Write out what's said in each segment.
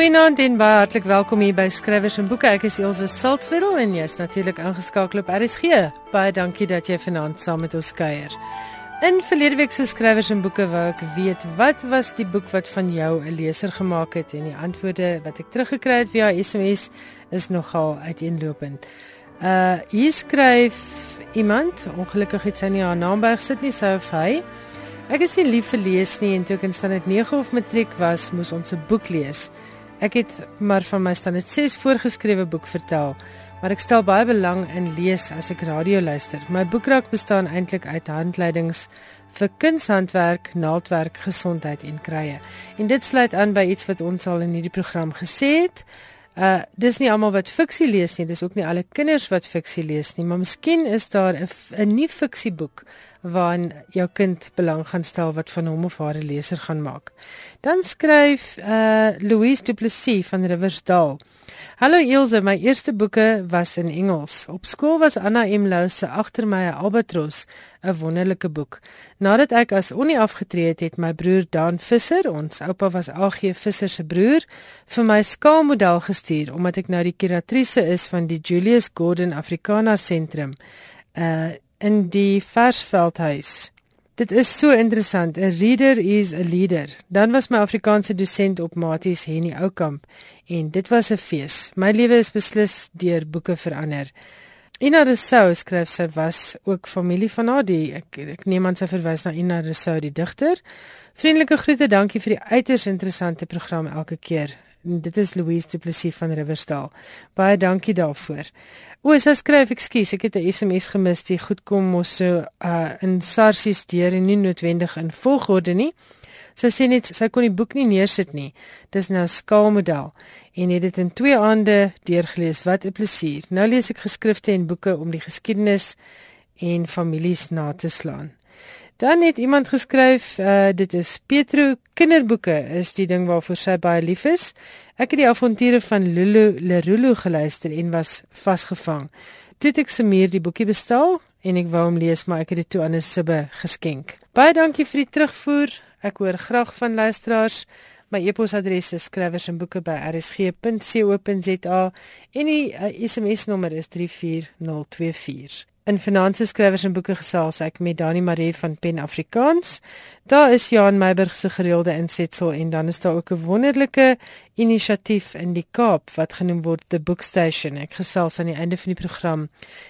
Goeienaand en baie hartlik welkom hier by Skrywers en Boeke. Ek is Elsje Saltzwedel en jy's natuurlik ingeskakel op RSG. Baie dankie dat jy vanaand saam met ons kuier. In verlede week se Skrywers en Boeke wou ek weet wat was die boek wat van jou 'n leser gemaak het en die antwoorde wat ek teruggekry het via SMS is nogal uiteenlopend. Uh hier skryf iemand, ongelukkig het sy nie haar naam bygesit nie, sou hy Ek is nie lief vir lees nie en toe ek in standaard 9 of matriek was, moes ons 'n boek lees. Ek het maar van my standaard 6 voorgeskrewe boek vertel, maar ek stel baie belang in lees as ek radio luister. My boekrak bestaan eintlik uit handleidings vir kunshandwerk, naaldwerk, gesondheid en krye. En dit sluit aan by iets wat ons al in hierdie program gesê het. Uh dis nie almal wat fiksie lees nie, dis ook nie alle kinders wat fiksie lees nie, maar miskien is daar 'n 'n nuwe fiksieboek waarin jou kind belang gaan stel wat van hom of haar 'n leser gaan maak. Dan skryf uh Louise Du Plessis van Riversdal. Hallo Ilse, my eerste boeke was in Engels. Op skool was Anna M. Lou se Agter my 'n albatros 'n wonderlike boek. Nadat ek as onie afgetree het, het my broer Dan Visser, ons oupa was AG Visser se broer, vir my skaalmodel gestuur omdat ek nou die kuratrice is van die Julius Gordon Africana Sentrum. Uh in die Versveldhuis. Dit is so interessant. 'n Reader is 'n leader. Dan was my Afrikaanse dosent op Maties Henny Oukamp en dit was 'n fees. My lewe is beslis deur boeke verander. Ina Rousseau skryf sy was ook familie van haar die ek ek neem aan sy verwys na Ina Rousseau die digter. Vriendelike groete, dankie vir die uiters interessante program elke keer. En dit is Louise Du Plessis van Riversdal. Baie dankie daarvoor. O, sy skryf, ekskuus, ek het 'n SMS gemis. Die goed kom mos so uh in sarsies deur en nie noodwendig in volgorde nie. Sy sê net sy kon die boek nie neersit nie. Dis nou skaalmodel en het dit in 2 aande deurgelees. Wat 'n plesier. Nou lees ek geskrifte en boeke om die geskiedenis en families na te slaan. Dan het iemand geskryf, uh dit is Petro kinderboeke is die ding waarvoor sy baie lief is. Ek het die avonture van Lulu Lerulu geluister en was vasgevang. Toe ek Samir die boekie bestel en ek wou hom lees, maar ek het dit toe aan 'n sibbe geskenk. Baie dankie vir die terugvoer. Ek hoor graag van luisteraars. My e-posadres is skrywersenboeke@rsg.co.za en die uh, SMS nommer is 34024. In Finansies skrywers en boeke gesels ek met Dani Maree van Pen Afrikaans. Daar is Jan Meiburg se gereelde insetsel en dan is daar ook 'n wonderlike inisiatief in die Kaap wat genoem word The Book Station. Ek gesels aan die einde van die program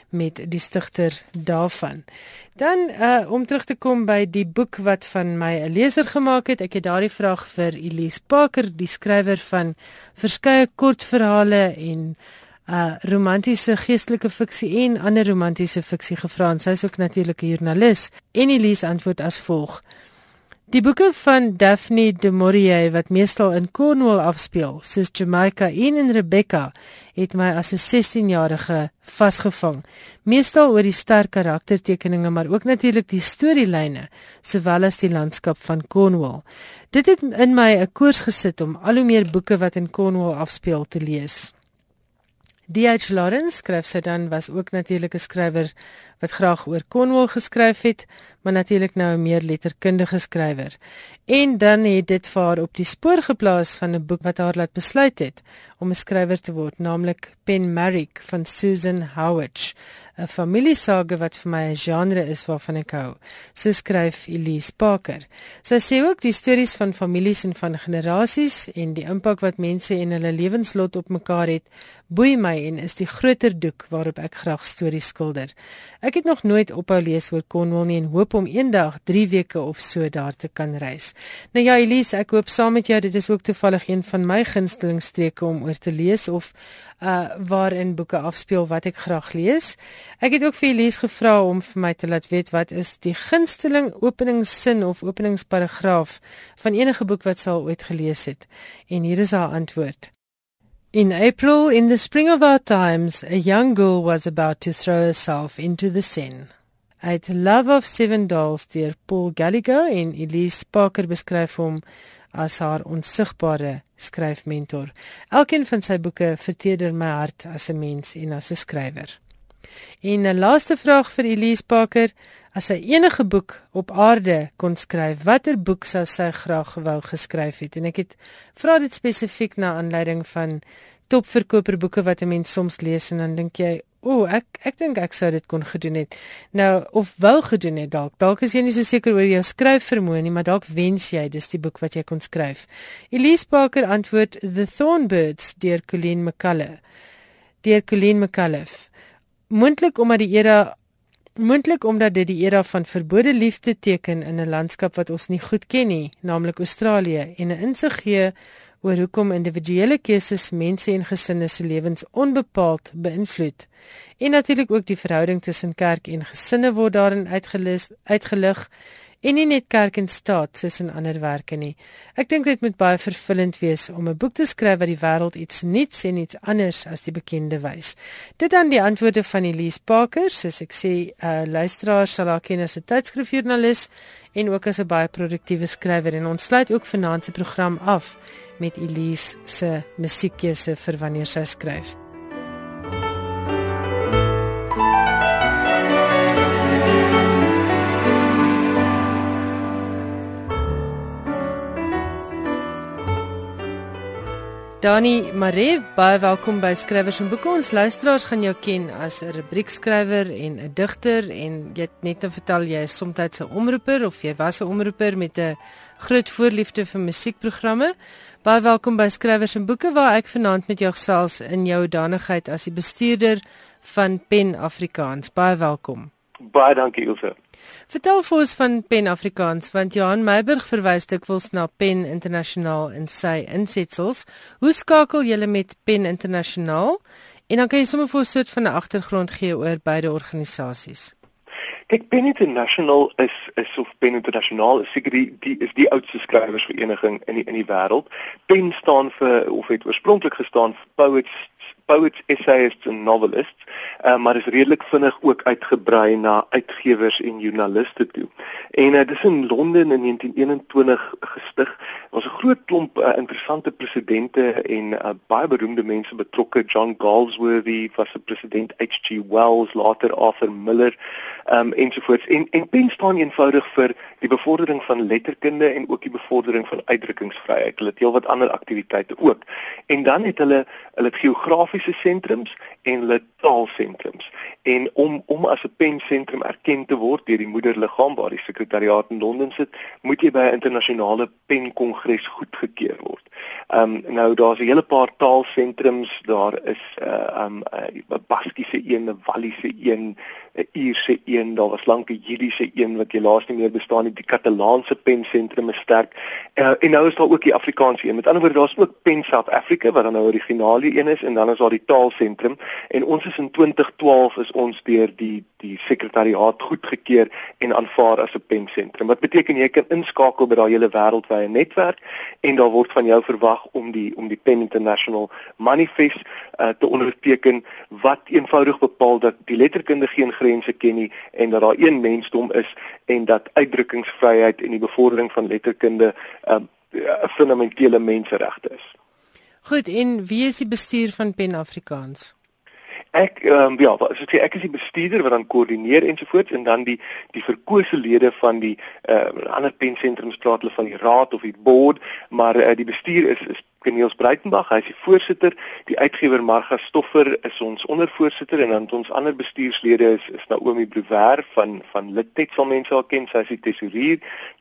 met die stigter daarvan. Dan uh om terug te kom by die boek wat van my 'n leser gemaak het. Ek het daardie vraag vir Elise Parker, die skrywer van verskeie kortverhale en uh romantiese geestelike fiksie en ander romantiese fiksie gevra en sy is ook natuurlik 'n joernalis. En Elise antwoord as volg: Die boeke van Daphne du Maurier wat meestal in Cornwall afspeel, soos Jamaica en in Rebecca, het my as 'n 16-jarige vasgevang. Meestal oor die sterk karaktertekeninge, maar ook natuurlik die storielyne, sowel as die landskap van Cornwall. Dit het in my 'n koers gesit om al hoe meer boeke wat in Cornwall afspeel te lees. D.H. Lawrence skryf sy dan was ook natuurlik 'n skrywer wat graag oor Cornwall geskryf het, maar natuurlik nou 'n meer letterkundige skrywer. En dan het dit vir haar op die spoor geplaas van 'n boek wat haar laat besluit het om 'n skrywer te word, naamlik Pen Marrick van Susan Howard. 'n familiesage wat vir my 'n genre is waarvan ek hou. So skryf Elise Parker. Sy sê ook die stories van families en van generasies en die impak wat mense en hulle lewenslot op mekaar het, boei my en is die groter doek waarop ek graag stories skilder. Ek het nog nooit ophou lees oor Cornwall nie en hoop om eendag 3 weke of so daar te kan reis. Nou ja Elise, ek hoop saam met jou dit is ook toevallig een van my gunsteling streke om oor te lees of uh waarin boeke afspeel wat ek graag lees. Ek het ook vir Elise gevra om vir my te laat weet wat is die gunsteling openingssin of openingsparagraaf van enige boek wat sy al ooit gelees het. En hier is haar antwoord. In April in the spring of our times a young girl was about to throw herself into the Seine. Uit Love of Seven Dolls deur Paul Gallagher en Elise Parker beskryf hom as haar onsigbare skryfmentor. Elkeen van sy boeke verteder my hart as 'n mens en as 'n skrywer. En 'n laaste vraag vir Elise Parker, as sy enige boek op aarde kon skryf, watter boek sou sy graag wou geskryf het? En ek het vra dit spesifiek na aanleiding van topverkoperboeke wat 'n mens soms lees en dan dink jy, O, ek ek dink ek sou dit kon gedoen het. Nou of wou gedoen het dalk. Dalk is jy nie so seker oor jou skryfvermoë nie, maar dalk wens jy dis die boek wat jy kon skryf. Elise Parker antwoord The Thornbirds deur Colleen McCullough. Deur Colleen McCullough. Moontlik omdat die era moontlik omdat dit die era van verbode liefde teken in 'n landskap wat ons nie goed ken nie, naamlik Australië en 'n insig gee oor hoekom individuele keuses mense en gesinne se lewens onbepaald beïnvloed. En natuurlik ook die verhouding tussen kerk en gesinne word daarin uitgelis uitgelig en nie net kerk en staat soos in ander werke nie. Ek dink dit moet baie vervullend wees om 'n boek te skryf wat die wêreld iets nuuts en iets anders as die bekende wys. Dit dan die antwoorde van Elise Parker, soos ek sê, 'n uh, luisteraar sal haar ken as 'n tydskrifjoernalis en ook as 'n baie produktiewe skrywer en ons sluit ook vanaand se program af met Elise se musiekkeuse vir wanneer sy skryf. Dani Maree, baie welkom by Skrywers en Boeke. Ons luisteraars gaan jou ken as 'n rubriekskrywer en 'n digter en jy het net te vertel jy is soms 'n omroeper of jy was 'n omroeper met 'n groot voorliefde vir musiekprogramme. Baie welkom by Skrywers en Boeke waar ek vanaand met jou gesels in jou danigheid as die bestuurder van Pen Afrikaans. Baie welkom. Baie dankie Ilse. Vertel vir ons van Pen Afrikaans want Johan Meiburg verwys dikwels na Pen Internasionaal in sy insetsels. Hoe skakel julle met Pen Internasionaal? En dan kan jy sommer vir 'n soort van 'n agtergrond gee oor beide organisasies. Kyk, Pen International is is of Pen International is seker die die is die oudste skrywersvereniging in die in die wêreld. Pen staan vir of het oorspronklik gestaan vir Poets poets, essayists en novelists, uh, maar is redelik vinnig ook uitgebrei na uitgewers en joernaliste toe. En uh, dis in Londen in 1921 gestig. Ons 'n groot klomp uh, interessante presidente en uh, baie beroemde mense betrokke. John Galsworthy was 'n president, H.G. Wells, later Arthur Miller, um, ensovoorts. En en pen staan eenvoudig vir die bevordering van letterkunde en ook die bevordering van uitdrukkingsvryheid. Hulle het heelwat ander aktiwiteite ook. En dan het hulle hulle geografies geografiese sentrums en hulle taalsentrums. En om om as 'n pensentrum erken te word deur die moederliggaam waar die sekretariaat in Londen sit, moet jy by 'n internasionale penkongres goedgekeur word. Ehm um, nou daar's 'n hele paar taalsentrums, daar is 'n uh, um 'n uh, Baskiese een, 'n Walliese een, 'n Ierse een, daar was lank 'n Jidiese een wat helaas nie meer bestaan nie. Die Katalaanse pensentrum is sterk. Uh, en nou is daar ook die Afrikaanse een. Met ander woorde, daar's ook Pen South Africa wat dan nou 'n originele een is en dan is daar die taalsentrum en ons is in 2012 is ons deur die die sekretariaat goedgekeur en aanvaar as 'n pensentrum. Wat beteken jy kan inskakel by daai hele wêreldwye netwerk en daar word van jou verwag om die om die Pen International Manifest uh, te onderteken wat eenvoudig bepaal dat die letterkunde geen grense ken nie en dat daar een mensdom is en dat uitdrukkingsvryheid en die bevordering van letterkunde 'n uh, fundamentele menseregte is. Goed, en wie is die bestuur van Pen Afrikaans? Ek ehm um, ja, as ek sê ek is die bestuurder wat dan koördineer ensovoorts en dan die die verkose lede van die ehm uh, ander pensentrums praat hulle van die raad of die board, maar uh, die bestuur is is Keniels Breitenberg, hy is die voorsitter, die uitgewer Marga Stoffer is ons ondervoorsitter en dan ons ander bestuurslede is is Naomi Brouwer van van Litet sal mense al ken, sy is die tesourier,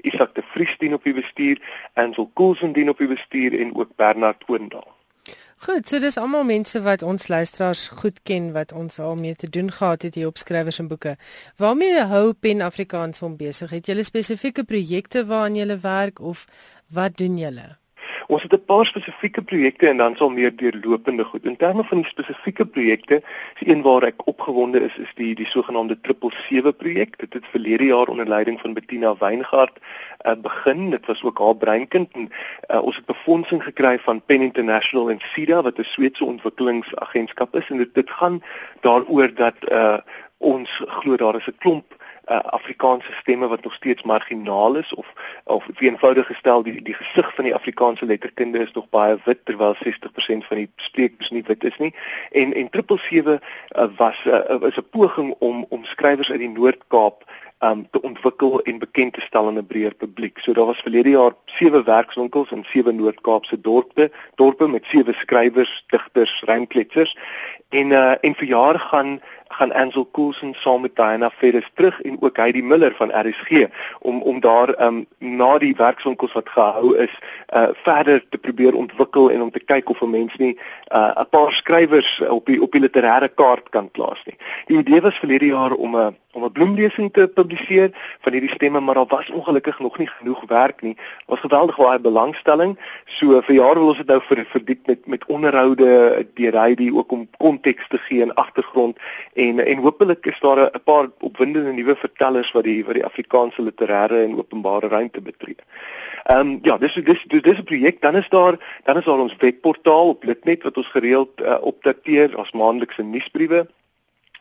Isak de Vries dien op die bestuur, Ansel Koolsen dien op die bestuur en ook Bernard Oendal. Goed, so dis almal mense wat ons luisteraars goed ken wat ons al mee te doen gehad het hier op skrywers en boeke. Waarmee hou Pen Afrikaans hom besig? Het julle spesifieke projekte waaraan julle werk of wat doen julle? Ons het 'n paar spesifieke projekte en dan sal meer deurlopende goed. In terme van die spesifieke projekte, is een waar ek opgewonde is, is die die sogenaamde 777 projek. Dit het verlede jaar onder leiding van Bettina Weingart uh, begin. Dit was ook haar breinkind en uh, ons het befondsing gekry van Pen International en SIDA wat 'n Sweedse ontwikkelingsagentskap is en dit dit gaan daaroor dat uh, ons glo daar is 'n klomp uh, Afrikaanse stemme wat nog steeds marginaal is of of eenvoudig gestel die die gesig van die Afrikaanse letterkunde is nog baie wit terwyl 60% van die sprekers nie wit is nie en en 777 uh, was uh, is 'n poging om om skrywers uit die Noord-Kaap um te ontwikkel en bekend te stel aan 'n breër publiek. So daar was verlede jaar sewe werkswinkels in sewe Noord-Kaapse dorpe, dorpe met sewe skrywers, digters, rymkletsers. En uh en vir jare gaan gaan Ansel Coulson saam met Diana Ferris terug en ook Heidi Miller van RSG om om daar um na die werkswinkels wat gehou is uh verder te probeer ontwikkel en om te kyk of 'n mens nie uh 'n paar skrywers op die op die literêre kaart kan plaas nie. Die idee was verlede jaar om 'n om 'n bloemlesing te publiseer van hierdie stemme maar daar was ongelukkig nog nie genoeg werk nie. Ons geweldig baie belangstelling. So vir jare wil ons dit nou vir verdiep met met onderhoude deur Heidi ook om konteks te gee en agtergrond en en hopelik is daar 'n paar opwindende nuwe vertellers wat die wat die Afrikaanse literêre en openbare ruimte betree. Ehm um, ja, dis dis dis dis 'n projek. Dan is daar dan is daar ons webportaal op Litnet wat ons gereeld uh, opdateer as maandelikse nuusbriewe.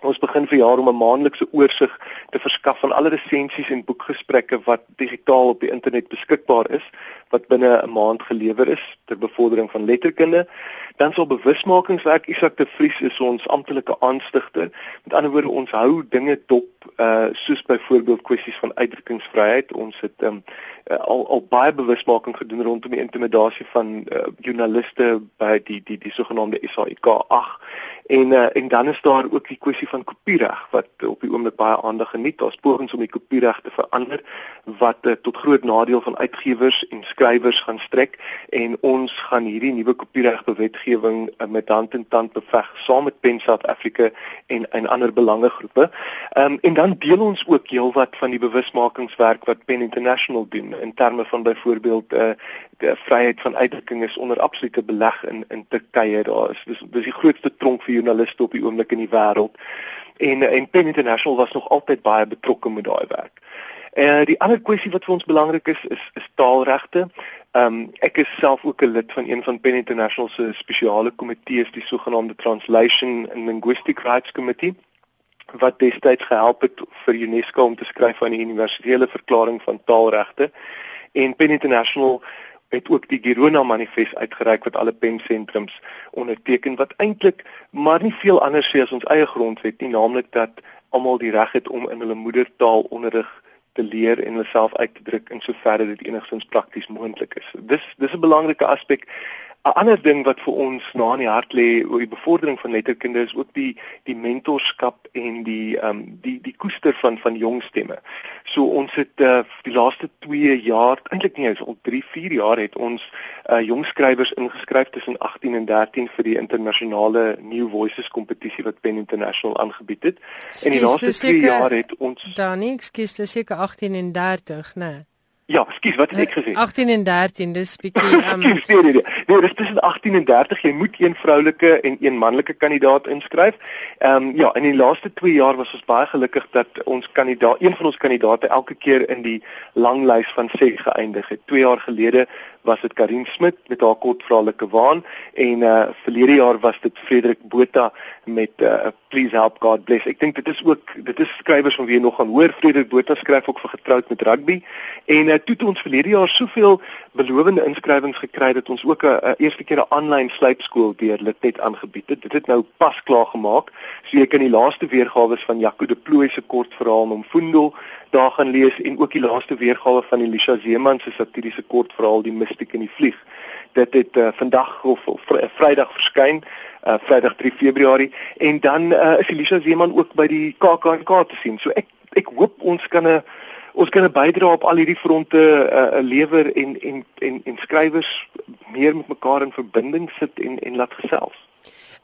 Ons begin vir jaar om 'n maandelikse oorsig te verskaf van alle resensies en boekgesprekke wat digitaal op die internet beskikbaar is wat binne 'n maand gelewer is ter bevordering van letterkunde. Dan sal bewusmakingswerk Isak de Vries is ons amptelike aanstigter. Met ander woorde ons hou dinge dop uh soos byvoorbeeld kwessies van uitdrukkingsvryheid. Ons het um, uh, al al baie bewusmaking gedoen rondom die intimidasie van uh, joernaliste by die die die sogenaamde SAIK 8 En uh, en dan is daar ook die kwessie van kopiereg wat op die oomblik baie aandag geniet. Daar's pogings om die kopiereg te verander wat uh, tot groot nadeel van uitgewers en skrywers gaan strek en ons gaan hierdie nuwe kopieregwetgewing uh, met hand in tand beveg saam met Pen South Africa en en ander belangegroepe. Ehm um, en dan deel ons ook heelwat van die bewusmakingswerk wat Pen International doen in terme van byvoorbeeld uh, die vryheid van uitdrukking is onder absolute beleg in in Turkye. Daar is dis dis die grootste tronk vir joernaliste op die oomblik in die wêreld. En en Pen International was nog altyd baie betrokke met daai werk. En uh, die ander kwessie wat vir ons belangrik is is is taalregte. Ehm um, ek is self ook 'n lid van een van Pen International se spesiale komitees, die sogenaamde Translation and Linguistic Rights Committee wat destyds gehelp het vir UNESCO om te skryf aan die universele verklaring van taalregte. En Pen International het ook die Girona manifest uitgereik wat alle pensentrums onderteken wat eintlik maar nie veel anders sê as ons eie grondwet nie naamlik dat almal die reg het om in hulle moedertaal onderrig te leer en hulle self uit te druk in soverre dit enigstens prakties moontlik is. Dis dis 'n belangrike aspek 'n ander ding wat vir ons na in die hart lê oor die bevordering van letterkunde is ook die die mentorskap en die ehm um, die die koester van van jong stemme. So ons het uh, die laaste 2 jaar, eintlik nie eens al 3, 4 jaar het ons uh, jong skrywers ingeskryf tussen 18 en 13 vir die internasionale New Voices kompetisie wat Pen International aangebied het. En die laaste 2 jaar het ons Dan nie, ekskuus, dis seker 18 en 30, né? Nee. Ja, skus, wat het ek gesê? 18 en 13, dis bietjie um nee, nee, nee. Nee, dis tussen 18 en 30. Jy moet een vroulike en een manlike kandidaat inskryf. Ehm um, ja, in die laaste 2 jaar was ons baie gelukkig dat ons kandidaat, een van ons kandidaate elke keer in die lang lys van 6 geëindig het. 2 jaar gelede was dit Karin Smit met haar kortverhaalike waan en uh verlede jaar was dit Frederik Botha met uh Please Help God Bless. Ek dink dit is ook dit is skrywers van wie jy nog gaan hoor. Frederik Botha skryf ook vir getroud met rugby en uh toe het ons verlede jaar soveel belowende inskrywings gekry dat ons ook 'n eerste keer 'n aanlyn slypskool deur Litnet aangebied het. Dit het nou pas klaar gemaak. So jy kan die laaste weergawe van Jaco de Plooy se kortverhaal Nomfundo daar gaan lees en ook die laaste weergawe van Elisha Zeeman se satiriese kortverhaal Die Mystiek in die Vlieg. Dit het uh, vandag of, of Vrydag verskyn, uh, Vrydag 3 Februarie en dan uh, is Elisha Zeeman ook by die KAKNK te sien. So ek ek hoop ons kan 'n ons kan 'n bydrae op al hierdie fronte uh, lewer en en en en skrywers meer met mekaar in verbinding sit en en laat gesels.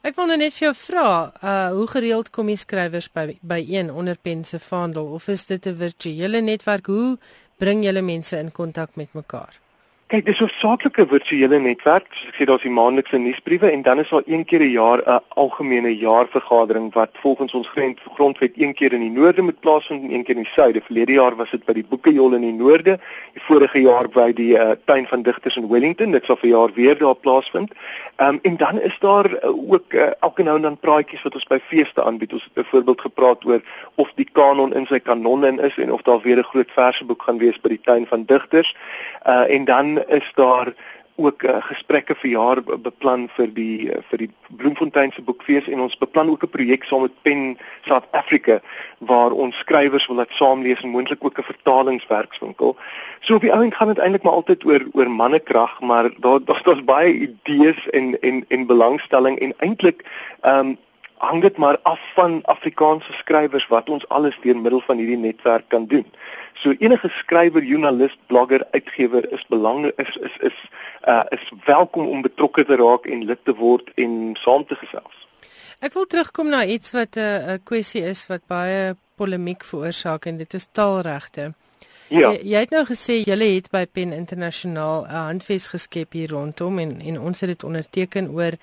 Ek wil net vir jou vra, uh hoe gereeld kom die skrywers by by een onder pense vaandel of is dit 'n virtuele netwerk? Hoe bring julle mense in kontak met mekaar? Kyk, dis 'n saaklike virtuele netwerk. Soos ek sê, daar's die maandelikse nuusbriewe en dan is daar een keer 'n jaar 'n algemene jaarvergadering wat volgens ons grond, grondwet een keer in die noorde moet plaasvind en een keer in die suide. Verlede jaar was dit by die Boekejol in die noorde, die vorige jaar by die uh, tuin van digters in Wellington. Dit sal vir jaar weer daar plaasvind. Ehm um, en dan is daar uh, ook uh, elke nou en dan praatjies wat ons by feeste aanbied. Ons het byvoorbeeld gepraat oor of die kanon in sy kanonne in is en of daar weer 'n groot verseboek gaan wees by die tuin van digters. Uh en dan is daar ook uh, gesprekke vir jaar beplan vir die uh, vir die Bloemfontein se boekfees en ons beplan ook 'n projek saam met Pen South Africa waar ons skrywers wil laat saamlees en moontlik ook 'n vertalingswerkswinkel. So op die ouend gaan dit eintlik maar altyd oor oor mannekrag, maar daar daar's daar baie idees en en en belangstelling en eintlik ehm um, hang dit maar af van Afrikaanse skrywers wat ons alles deur middel van hierdie netwerk kan doen. So enige skrywer, joernalis, blogger, uitgewer is belangrik is is is uh is welkom om betrokke te raak en lid te word en saam te gesels. Ek wil terugkom na iets wat uh, 'n kwessie is wat baie polemiek veroorsaak en dit is taalregte. Ja. Jy, jy het nou gesê julle het by Pen Internasionaal 'n handves geskep hier rondom en en ons het dit onderteken oor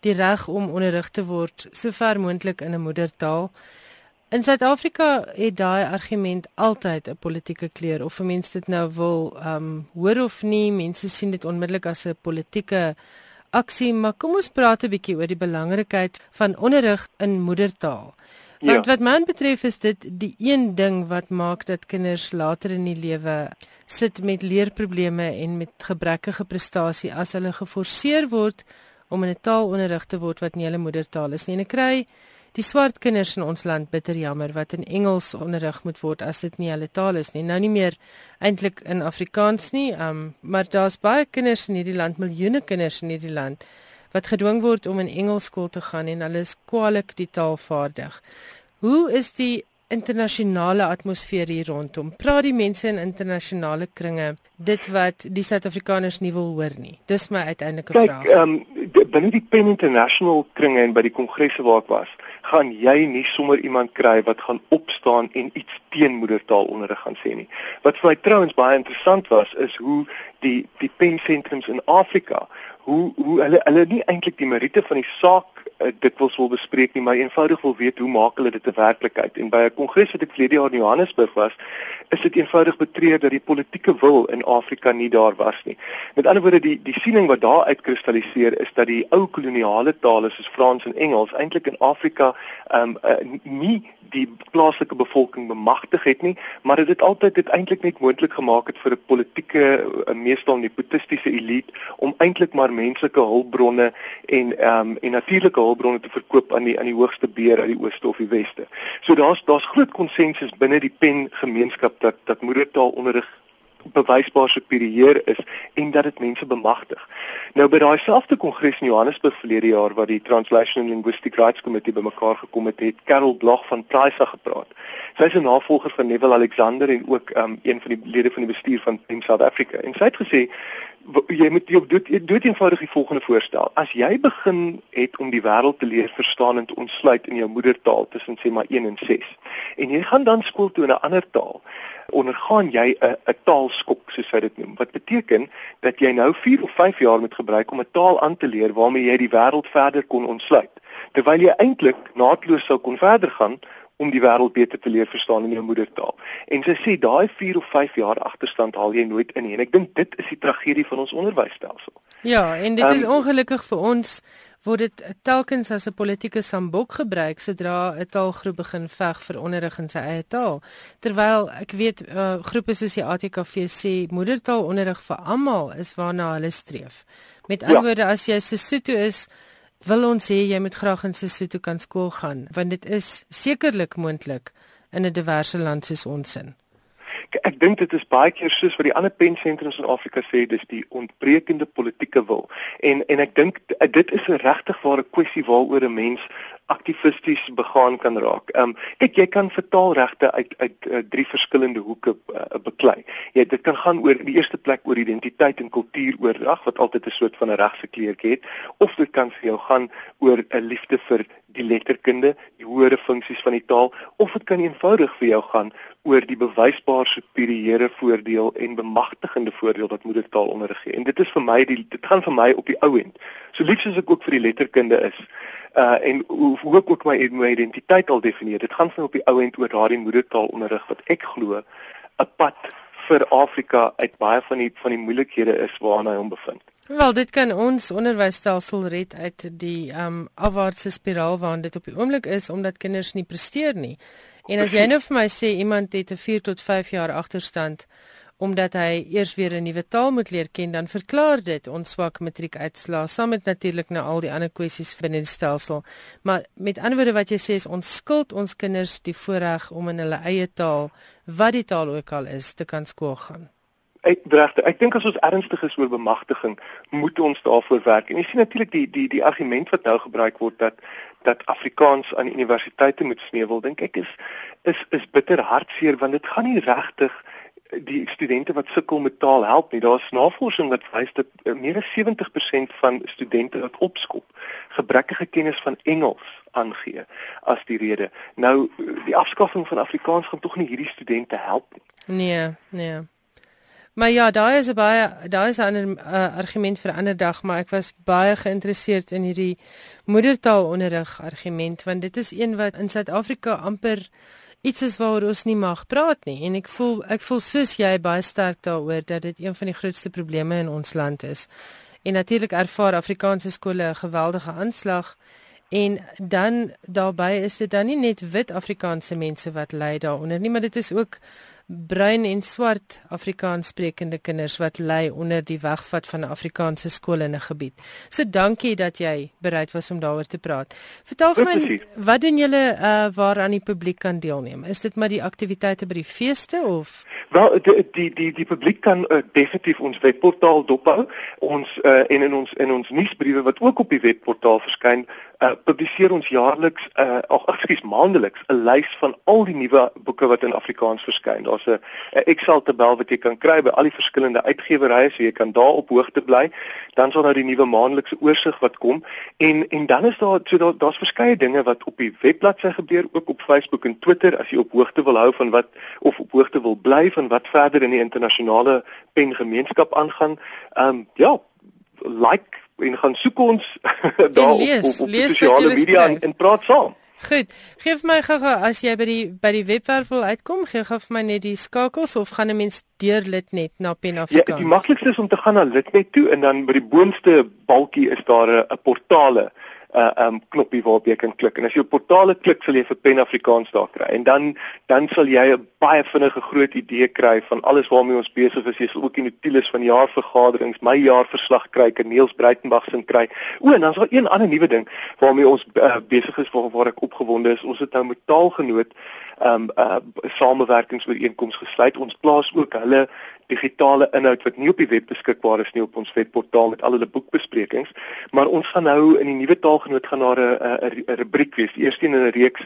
die reg om onderrig te word sover moontlik in 'n moedertaal. In Suid-Afrika het daai argument altyd 'n politieke kleur of mense dit nou wil ehm um, hoor of nie, mense sien dit onmiddellik as 'n politieke aksie, maar kom ons praat 'n bietjie oor die belangrikheid van onderrig in moedertaal. Want ja. wat my betref is dit die een ding wat maak dat kinders later in die lewe sit met leerprobleme en met gebrekkige prestasie as hulle geforseer word om in 'n taal onderrig te word wat nie hulle moedertaal is nie. En ek kry die swart kinders in ons land bitter jammer wat in Engels onderrig moet word as dit nie hulle taal is nie. Nou nie meer eintlik in Afrikaans nie, um, maar daar's baie kinders in hierdie land, miljoene kinders in hierdie land wat gedwing word om in Engels skool te gaan en hulle is kwaliek die taal vaardig. Hoe is die internasionale atmosfeer hier rondom? Praat die mense in internasionale kringe dit wat die Suid-Afrikaners nie wil hoor nie? Dis my uiteindelike vraag. Kyk, ehm um, binne die Pen International kringe en by die kongresse waar ek was, gaan jy nie sommer iemand kry wat gaan opstaan en iets teen moedertaalonderrig gaan sê nie. Wat vir my trouens baie interessant was is hoe die die Pen sentrums in Afrika hoe hoe hulle hulle nie eintlik die meriete van die saak uh, dit wil sou bespreek nie, maar eenvoudig wil weet hoe maak hulle dit 'n werklikheid. En by 'n kongres wat ek verlede jaar in Johannesburg was, is dit eenvoudig betreur dat die politieke wil in Afrika nie daar was nie. Met ander woorde die die siening wat daar uitkristalliseer is dat die ou koloniale tale soos Frans en Engels eintlik in Afrika ehm um, nie die plaaslike bevolking bemagtig het nie, maar dit het altyd dit eintlik net moontlik gemaak het vir 'n politieke uh, meestal nepotistiese elite om eintlik maar menslike hulpbronne en ehm um, en natuurlike hulpbronne te verkoop aan die aan die hoogste beheer uit die ooste of die weste. So daar's daar's groot konsensus binne die pen gemeenskap dat dat moedertaalonderrig bewysbaar superieur is en dat dit mense bemagtig. Nou by daai selfde kongres in Johannesburg verlede jaar waar die Translation and Linguistic Rights Committee bymekaar gekom het, het Carol Bloch van Prisa gepraat. Sy is 'n navolger van Neville Alexander en ook um, een van die lede van die bestuur van Team South Africa. En sy het gesê jy moet jy dood dood eenvoudig die volgende voorstel. As jy begin het om die wêreld te leer verstaan en te ontsluit in jou moedertaal tussen sê maar 1 en 6 en jy gaan dan skool toe in 'n ander taal, ondergaan jy 'n 'n taalskok soos hy dit noem. Wat beteken dat jy nou 4 of 5 jaar moet gebruik om 'n taal aan te leer waarmee jy die wêreld verder kon ontsluit. Terwyl jy eintlik naadloos sou kon verder gaan om die wêreld beter te leer verstaan in jou moedertaal. En sy sê daai 4 of 5 jaar agterstand haal jy nooit in nie. En ek dink dit is die tragedie van ons onderwysstelsel. Ja, en dit um, is ongelukkig vir ons word dit telkens as 'n politieke sambok gebruik sodra 'n taalgroep begin veg vir onderrig in sy eie taal. Terwyl ek weet uh, groepe soos die ATKV sê moedertaalonderrig vir almal is waarna hulle streef. Met ander ja. woorde as jy Sesotho is, wil ons sê jy moet graag in Sesotho kan skool gaan want dit is sekerlik moontlik in 'n diverse land soos ons in. Ek dink dit is baie keer soos wat die ander pensentrums in Afrika sê, dis die ontbrekende politieke wil. En en ek dink dit is 'n regtig ware kwessie waaroor 'n mens aktivisties begaan kan raak. Ehm um, kyk jy kan vertaalregte uit uit uh, drie verskillende hoeke uh, beklei. Jy dit kan gaan oor die eerste plek oor identiteit en kultuur oordrag wat altyd 'n soort van 'n regse kleurtjie het of dit kan vir jou gaan oor 'n liefde vir die letterkunde, die hoëre funksies van die taal of dit kan eenvoudig vir jou gaan oor die bewysbaar superiëre voordeel en bemagtigende voordeel wat moedertaalonderrig gee. En dit is vir my die dit gaan vir my op die ou end. So lief soos ek ook vir die letterkunde is, uh en hoe, hoe ek ook my my identiteit al definieer, dit gaan vir my op die ou end oor daardie moedertaalonderrig wat ek glo 'n pad vir Afrika uit baie van die van die moeilikhede is waarna hy hom bevind. Wel, dit kan ons onderwysstelsel red uit die um afwaartse spiraal waarin dit op die oomblik is omdat kinders nie presteer nie. En as jy nou vir my sê iemand het 'n 4 tot 5 jaar agterstand omdat hy eers weer 'n nuwe taal moet leer ken, dan verklaar dit ons swak matriekuitslae saam met natuurlik nou al die ander kwessies binne die stelsel. Maar met ander woorde wat jy sê is ons skuld ons kinders die voorreg om in hulle eie taal, wat die taal ook al is, te kan skool gaan. Ek regte, ek dink as ons ernstig is oor bemagtiging, moet ons daarvoor werk. En jy sien natuurlik die die die argument wat nou gebruik word dat dat Afrikaans aan universiteite moet sneuwel, dink ek is is is bitter hartseer want dit gaan nie regtig die studente wat sukkel met taal help nie. Daar's navorsing wat wys dat eh, meer as 70% van studente wat opskop gebrekkige kennis van Engels aangee as die rede. Nou die afskaffing van Afrikaans gaan tog nie hierdie studente help nie. Nee, nee. Maar ja, daar is 'n baie daar is 'n ander uh, argument vir 'n ander dag, maar ek was baie geïnteresseerd in hierdie moedertaalonderrig argument want dit is een wat in Suid-Afrika amper iets is waaroor ons nie mag praat nie en ek voel ek voel soos jy baie sterk daaroor dat dit een van die grootste probleme in ons land is. En natuurlik ervaar Afrikaanse skole 'n geweldige aanslag en dan daarbey is dit dan nie net wit Afrikaanse mense wat ly daaronder nie, maar dit is ook bruin en swart Afrikaans sprekende kinders wat ly onder die wegvat van 'n Afrikaanse skool in 'n gebied. So dankie dat jy bereid was om daaroor te praat. Vertel vir my, wat doen julle uh waaraan die publiek kan deelneem? Is dit maar die aktiwiteite by die feeste of Wel die die die, die publiek kan uh, definitief ons webportaal dophou. Ons uh en in ons in ons nuusbriewe wat ook op die webportaal verskyn, uh publiseer ons jaarliks uh ag ekskuus maandeliks 'n lys van al die nuwe boeke wat in Afrikaans verskyn. Daar's 'n Excel tabel wat jy kan kry by al die verskillende uitgewerye, so jy kan daar op hoogte bly. Dan sal daar die nuwe maandelikse oorsig wat kom en en dan is daar so daar daar's verskeie dinge wat op die webbladsy gebeur, ook op Facebook en Twitter as jy op hoogte wil hou van wat of op hoogte wil bly van wat verder in die internasionale pengemeenskap aangaan. Ehm um, ja, like en gaan soek ons daar lees, op op, op sosiale media en, en praat saam. Goed. Geef my gou as jy by die by die webwerf wil uitkom, gee gou vir my net die skakels of gaan 'n mens deur Litnet na Penafrikaans? Ja, die maklikste is om te gaan na Litnet toe en dan by die boonste balkie is daar 'n portale uh um knoppie waarop jy kan klik. En as jy op portale klik sal jy vir Pen Afrikaans daar kry. En dan dan sal jy 'n baie vinnige groot idee kry van alles waarmee ons besig is. Jy sal ook die notules van jaarvergaderings my jaarverslag kry Kneels Breitenberg se kry. O en dan is daar een ander nuwe ding waarmee ons uh, besig is waar, waar ek opgewonde is. Ons het nou met taalgenoot um uh samewerkingsooreenkoms gesluit. Ons plaas ook hulle digitale inhoud wat nie op die web beskikbaar is nie op ons webportaal met al hulle boekbesprekings, maar ons gaan nou in die nuwe taalgenoot gaan daar 'n 'n rubriek wees, die eerste in 'n reeks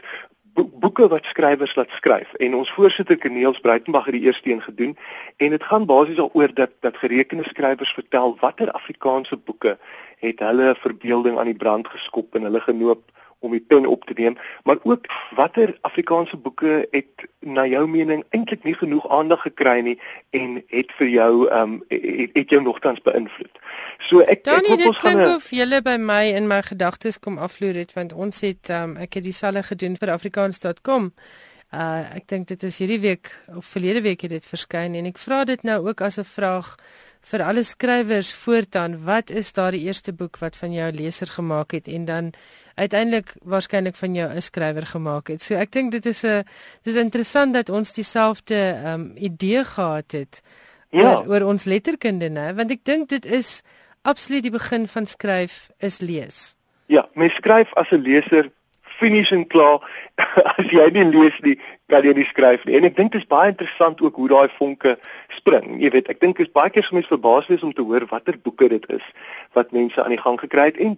boeke wat skrywers laat skryf. En ons voorsitter Kneels Breitenberg het die eerste een gedoen en dit gaan basies daaroor dat dat gerekende skrywers vertel watter Afrikaanse boeke het hulle verbeelding aan die brand geskop en hulle genoop om die pen op te neem, maar ook watter Afrikaanse boeke het na jou mening eintlik nie genoeg aandag gekry nie en het vir jou ehm um, het, het jou nogtans beïnvloed. So ek Danny, ek hoop ons gaan of julle by my in my gedagtes kom afloer het want ons het ehm um, ek het dieselfde gedoen vir afrikaans.com. Uh ek dink dit is hierdie week of verlede week het dit verskyn en ek vra dit nou ook as 'n vraag vir alle skrywers voortaan, wat is daardie eerste boek wat van jou leser gemaak het en dan uiteindelik waarskynlik van jou 'n skrywer gemaak het. So ek dink dit is 'n dis interessant dat ons dieselfde ehm um, idee gehad het ja. oor, oor ons letterkunde, né? Want ek dink dit is absoluut die begin van skryf is lees. Ja, mens skryf as 'n leser finies en klaar. As jy nie lees nie, kan jy nie skryf nie. En ek dink dit is baie interessant ook hoe daai vonke spring. Jy weet, ek dink dit is baie keer mense verbaas wees om te hoor watter boeke dit is wat mense aan die gang gekry het en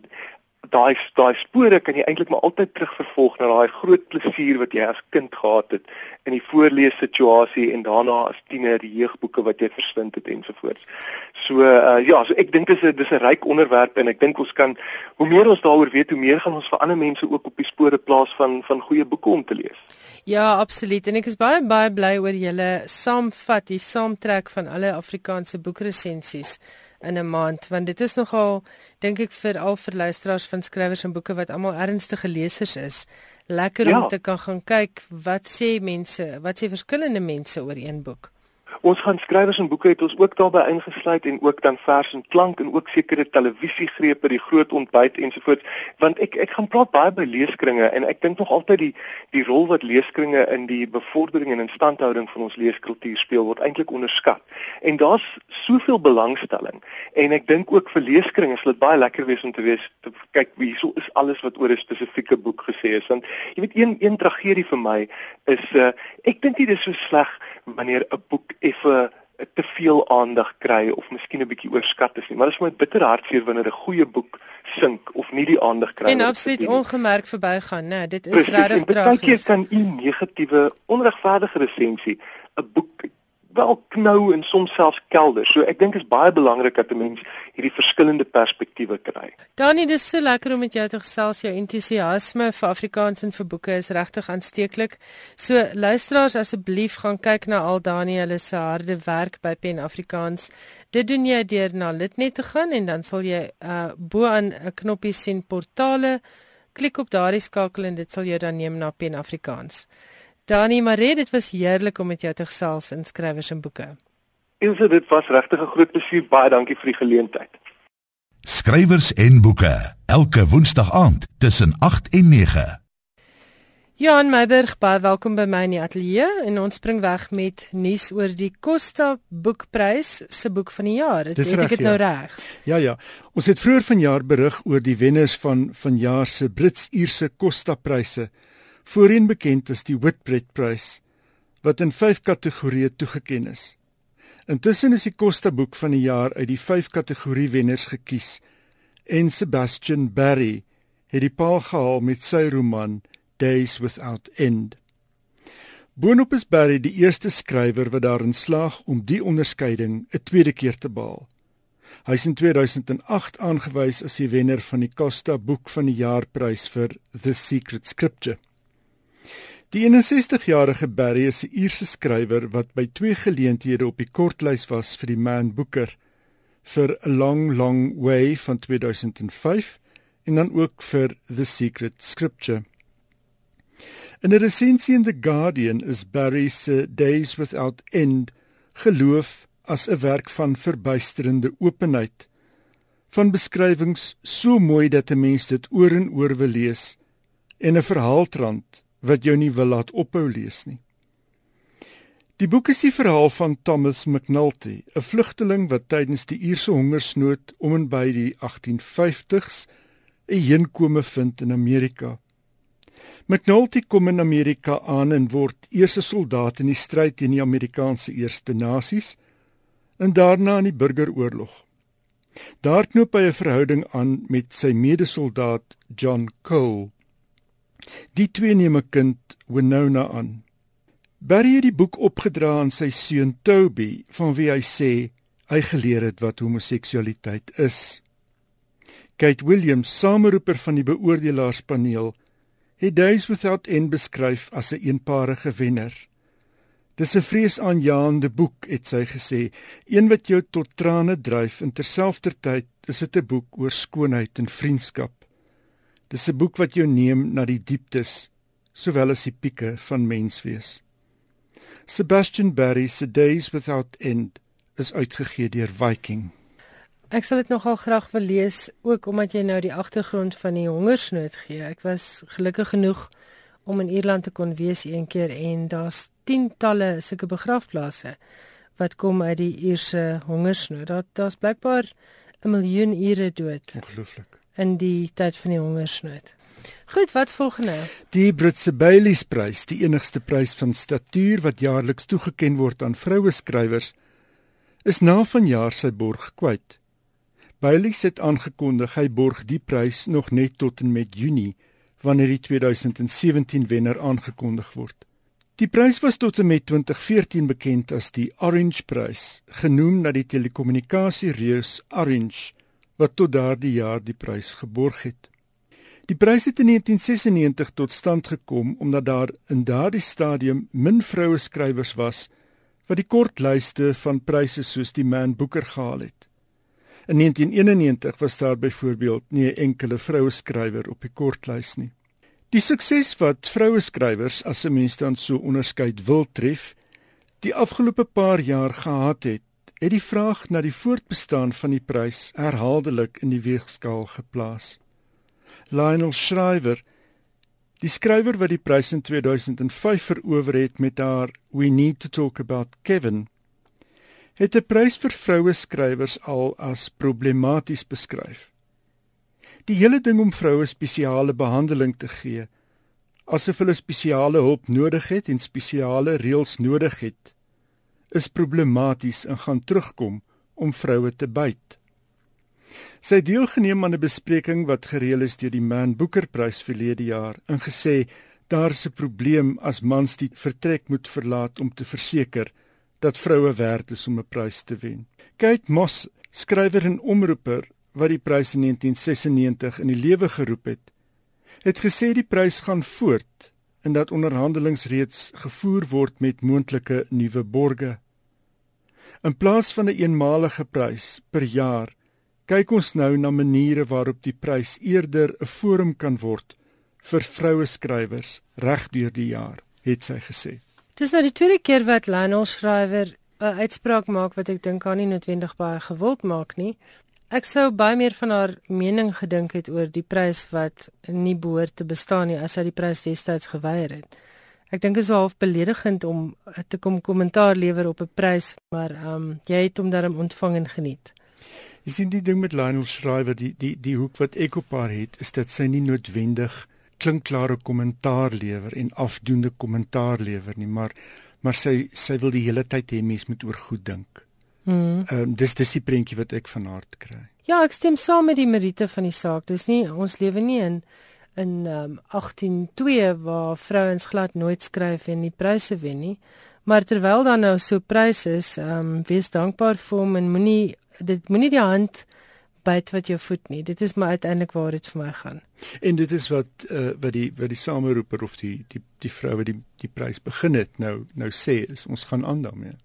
daai daai spore kan jy eintlik maar altyd terugvervolg na daai groot plesier wat jy as kind gehad het in die voorlees situasie en daarna as tiener die jeugboeke wat jy verslind het ensovoorts. So uh, ja, so ek dink dis 'n dis 'n ryk onderwerp en ek dink ons kan hoe meer ons daaroor weet, hoe meer gaan ons vir ander mense ook op die spore plaas van van goeie boeke om te lees. Ja, absoluut. En ek is baie baie bly oor julle saamvat, die saamtrek van alle Afrikaanse boekresensies in 'n maand want dit is nogal dink ek vir al vir luisteraars van skrywers en boeke wat almal ernstige lesers is lekker ja. om te kan gaan kyk wat sê mense wat sê verskillende mense oor een boek Ons gaan skrywers en boeke het ons ook daarbey ingesluit en ook dan vers en klank en ook sekere televisiegrepe, die groot ontbyt ensovoorts, want ek ek gaan praat baie by leeskringe en ek dink nog altyd die die rol wat leeskringe in die bevordering en instandhouding van ons leeskultuur speel word eintlik onderskat. En daar's soveel belangstelling en ek dink ook vir leeskringe sal dit baie lekker wees om te weet te kyk hierso is alles wat oor 'n spesifieke boek gesê is want jy weet een een tragedie vir my is uh, ek dink dit is so sleg wanneer 'n boek effe te veel aandag kry of miskien 'n bietjie oorskat is nie. Maar dit is my bitter hartseer wanneer 'n goeie boek sink of nie die aandag kry nie. En absoluut ongemerk verbygaan, né? Nee, dit is regtig tragies. Partykeer kan u negatiewe, onregverdige resensie 'n boek wel knou en soms selfs kelder. So ek dink dit is baie belangrik dat 'n mens hierdie verskillende perspektiewe kry. Dani, dis so lekker om met jou te gesels. Jou entoesiasme vir Afrikaans en vir boeke is regtig aansteeklik. So luisteraars asseblief gaan kyk na al Dani se harde werk by Pen Afrikaans. Dit doen jy deur na Litnet te gaan en dan sal jy uh bo aan 'n knoppie sien portale. Klik op daardie skakel en dit sal jou dan neem na Pen Afrikaans. Dani Maree, dit was heerlik om met jou te gesels in skrywers en boeke. Ilse, dit was regtig 'n groot plesier. Baie dankie vir die geleentheid. Skrywers en boeke, elke woensdag aand tussen 8 en 9. Jan Meiburg, baie welkom by my in die ateljee en ons spring weg met nuus oor die Costa Boekprys se boek van die jaar. Dit het ek dit nou ja. reg. Ja ja, ons het vroeër vanjaar berig oor die wenners van vanjaar se Brits-Ierse Costa Pryse voorheen bekend as die Whitbread Prize wat in 5 kategorieë toegekend is. Intussen is die Costa boek van die jaar uit die 5 kategorie wenners gekies en Sebastian Barry het die paal gehaal met sy roman Days Without End. Boonop is Barry die eerste skrywer wat daarin slaag om die onderskeiding 'n tweede keer te behaal. Hy is in 2008 aangewys as die wenner van die Costa boek van die jaarprys vir The Secret Scripture. Die 61-jarige Barry is 'n Ierse skrywer wat by twee geleenthede op die kortlys was vir die Man Booker vir A Long Long Way van 2005 en dan ook vir The Secret Scripture. In 'n resensie in The Guardian is Barry se Days Without End geloof as 'n werk van verbuisterende openheid van beskrywings so mooi dat 'n mens dit oor en oor wil lees en 'n verhaaltrand wat jou nie wil laat ophou lees nie. Die boek is die verhaal van Thomas McNulty, 'n vlugteling wat tydens die Ierse hongersnood om en by die 1850s 'n heenkome vind in Amerika. McNulty kom in Amerika aan en word eers 'n soldaat in die stryd teen die Amerikaanse Eerste Nasies en daarna in die Burgeroorlog. Daar knoop hy 'n verhouding aan met sy medesoldaat John Cole. Die twee neem 'n kind Winona aan. Barry het die boek opgedra aan sy seun Toby, van wie hy sê hy geleer het wat homoseksualiteit is. Kate Williams, sameroeper van die beoordelaarspaneel, het Days Without End beskryf as 'n een eenparige wenner. Dis 'n vreesaanjaende boek, het sy gesê, een wat jou tot trane dryf en terselfdertyd is dit 'n boek oor skoonheid en vriendskap. Dis 'n boek wat jou neem na die dieptes sowel as die pieke van menswees. Sebastian Barry se Days Without End is uitgegee deur Viking. Ek sal dit nogal graag wil lees ook omdat jy nou die agtergrond van die hongersnood gee. Ek was gelukkig genoeg om in Ierland te kon wees een keer en daar's tientalle sulke begrafplaase wat kom uit die Ierse hongersnood. Daar daar's blykbaar 'n miljoen Ire dood. Ongelooflik in die tyd van die hongersnood. Goed, wat's volgende? Die Britse Baileys Prys, die enigste prys van statuur wat jaarliks toegekend word aan vroue skrywers, is na vanjaar sy borg kwyt. Baileys het aangekondig hy borg die prys nog net tot en met Junie wanneer die 2017 wenner aangekondig word. Die prys was tot en met 2014 bekend as die Orange Prys, genoem na die telekommunikasie reus Orange wat tot daardie jaar die prys geborg het. Die prys het in 1996 tot stand gekom omdat daar in daardie stadium min vroue skrywers was wat die kortlyste van pryse soos die Man Booker gehaal het. In 1991 was daar byvoorbeeld nie 'n enkele vroue skrywer op die kortlys nie. Die sukses wat vroue skrywers as 'n mens dan so onderskeid wil tref, die afgelope paar jaar gehad het, het die vraag na die voortbestaan van die prys herhaaldelik in die weegskaal geplaas. Lionel Shriver Die skrywer wat die prys in 2005 verower het met haar We Need to Talk About Kevin, het 'n prys vir vroue skrywers al as problematies beskryf. Die hele ding om vroue spesiale behandeling te gee, asof hulle spesiale hulp nodig het en spesiale reëls nodig het, is problematies en gaan terugkom om vroue te byt. Sy het deelgeneem aan 'n bespreking wat gereël is deur die Man Booker Prys verlede jaar en gesê daar's 'n probleem as mans die vertrek moet verlaat om te verseker dat vroue werd is om 'n prys te wen. Kate Moss, skrywer en omroeper wat die prys in 1996 in die lewe geroep het, het gesê die prys gaan voort en dat onderhandelinge reeds gevoer word met moontlike nuwe borge. In plaas van 'n een eenmalige prys per jaar kyk ons nou na maniere waarop die prys eerder 'n forum kan word vir vroue skrywers reg deur die jaar, het sy gesê. Dis nou die tweede keer wat Lionel skrywer 'n uitspraak maak wat ek dink aan nie noodwendig baie gewild maak nie. Ek sou baie meer van haar mening gedink het oor die prys wat nie behoort te bestaan nie as sy die prys destyds geweier het. Ek dink dit is half beledigend om te kom kommentaar lewer op 'n prys, maar ehm um, jy het hom daarom ontvang en geniet. Jy sien die ding met Lionel Shriver die die die hoek wat ek op haar het is dat sy nie noodwendig klinkklare kommentaar lewer en afdoende kommentaar lewer nie maar maar sy sy wil die hele tyd hê mense moet oor goed dink. Mm. Ehm um, dis dis die prentjie wat ek van haar kry. Ja, ek stem saam met die Merite van die saak. Dis nie ons lewe nie in in ehm um, 182 waar vrouens glad nooit skryf en nie pryse wen nie. Maar terwyl dan nou so pryse is, ehm um, wees dankbaar vir hom en moenie dit moenie die hand byt wat jou voet nie. Dit is maar uiteindelik waar dit vir my gaan. En dit is wat uh, wat die wat die sameroeper of die die die vrou wat die die prys begin het nou nou sê is ons gaan aan daarmee.